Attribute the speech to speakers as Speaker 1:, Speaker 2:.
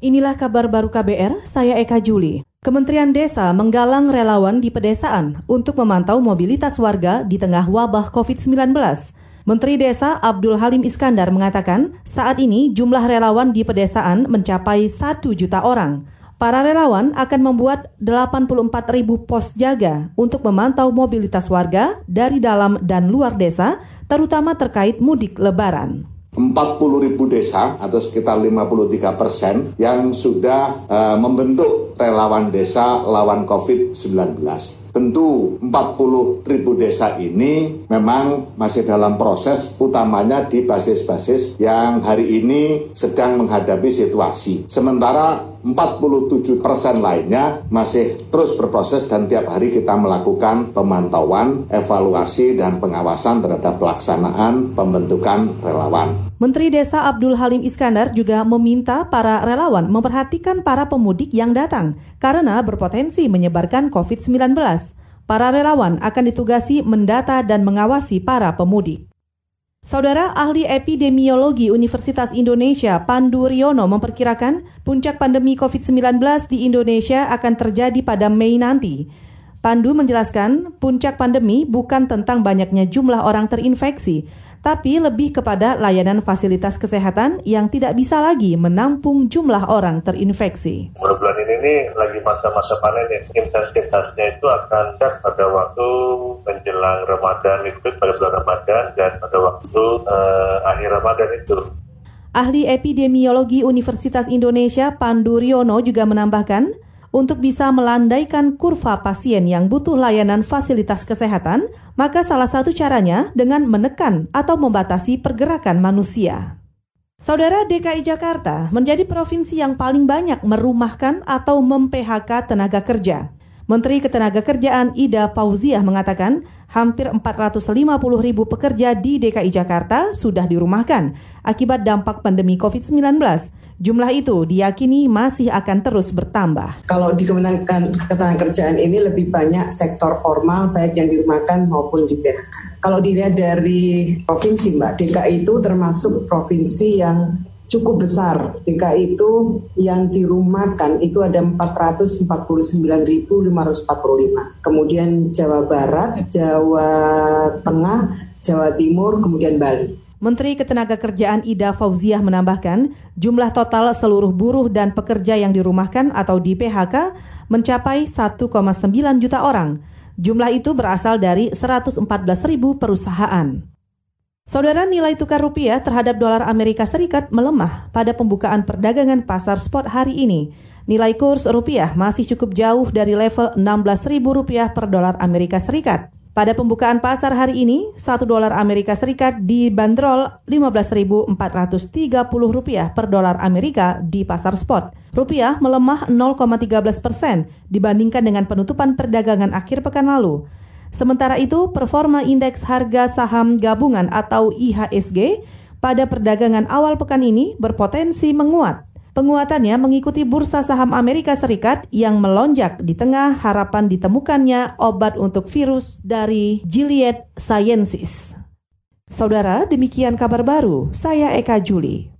Speaker 1: Inilah kabar baru KBR, saya Eka Juli. Kementerian Desa menggalang relawan di pedesaan untuk memantau mobilitas warga di tengah wabah COVID-19. Menteri Desa Abdul Halim Iskandar mengatakan, saat ini jumlah relawan di pedesaan mencapai 1 juta orang. Para relawan akan membuat 84 ribu pos jaga untuk memantau mobilitas warga dari dalam dan luar desa, terutama terkait mudik lebaran.
Speaker 2: 40 ribu desa atau sekitar 53 persen yang sudah uh, membentuk relawan desa lawan COVID-19. Tentu 40 ribu desa ini memang masih dalam proses utamanya di basis-basis yang hari ini sedang menghadapi situasi. Sementara 47 persen lainnya masih terus berproses dan tiap hari kita melakukan pemantauan, evaluasi, dan pengawasan terhadap pelaksanaan pembentukan relawan.
Speaker 1: Menteri Desa Abdul Halim Iskandar juga meminta para relawan memperhatikan para pemudik yang datang karena berpotensi menyebarkan COVID-19. Para relawan akan ditugasi mendata dan mengawasi para pemudik. Saudara ahli epidemiologi Universitas Indonesia Pandu Riono memperkirakan puncak pandemi COVID-19 di Indonesia akan terjadi pada Mei nanti. Pandu menjelaskan puncak pandemi bukan tentang banyaknya jumlah orang terinfeksi, tapi lebih kepada layanan fasilitas kesehatan yang tidak bisa lagi menampung jumlah orang terinfeksi.
Speaker 3: Bulan ini nih lagi masa-masa panen ya, intensitasnya itu akan pada waktu menjelang Ramadan itu pada bulan Ramadan dan pada waktu uh, akhir Ramadan itu.
Speaker 1: Ahli epidemiologi Universitas Indonesia Pandu Riono juga menambahkan, untuk bisa melandaikan kurva pasien yang butuh layanan fasilitas kesehatan, maka salah satu caranya dengan menekan atau membatasi pergerakan manusia. Saudara DKI Jakarta menjadi provinsi yang paling banyak merumahkan atau mem-PHK tenaga kerja. Menteri Ketenagakerjaan Ida Fauziah mengatakan hampir 450 ribu pekerja di DKI Jakarta sudah dirumahkan akibat dampak pandemi COVID-19 Jumlah itu diyakini masih akan terus bertambah.
Speaker 4: Kalau di Kementerian Ketenagakerjaan ini lebih banyak sektor formal baik yang dirumahkan maupun di PHK. Kalau dilihat dari provinsi Mbak, DKI itu termasuk provinsi yang cukup besar. DKI itu yang dirumahkan itu ada 449.545. Kemudian Jawa Barat, Jawa Tengah, Jawa Timur, kemudian Bali.
Speaker 1: Menteri Ketenagakerjaan Ida Fauziah menambahkan, jumlah total seluruh buruh dan pekerja yang dirumahkan atau di PHK mencapai 1,9 juta orang. Jumlah itu berasal dari 114 ribu perusahaan. Saudara nilai tukar rupiah terhadap dolar Amerika Serikat melemah pada pembukaan perdagangan pasar spot hari ini. Nilai kurs rupiah masih cukup jauh dari level 16 ribu rupiah per dolar Amerika Serikat. Pada pembukaan pasar hari ini, 1 dolar Amerika Serikat dibanderol Rp15.430 per dolar Amerika di pasar spot. Rupiah melemah 0,13 persen dibandingkan dengan penutupan perdagangan akhir pekan lalu. Sementara itu, performa indeks harga saham gabungan atau IHSG pada perdagangan awal pekan ini berpotensi menguat Penguatannya mengikuti bursa saham Amerika Serikat yang melonjak di tengah harapan ditemukannya obat untuk virus dari Gilead Sciences. Saudara, demikian kabar baru. Saya Eka Juli.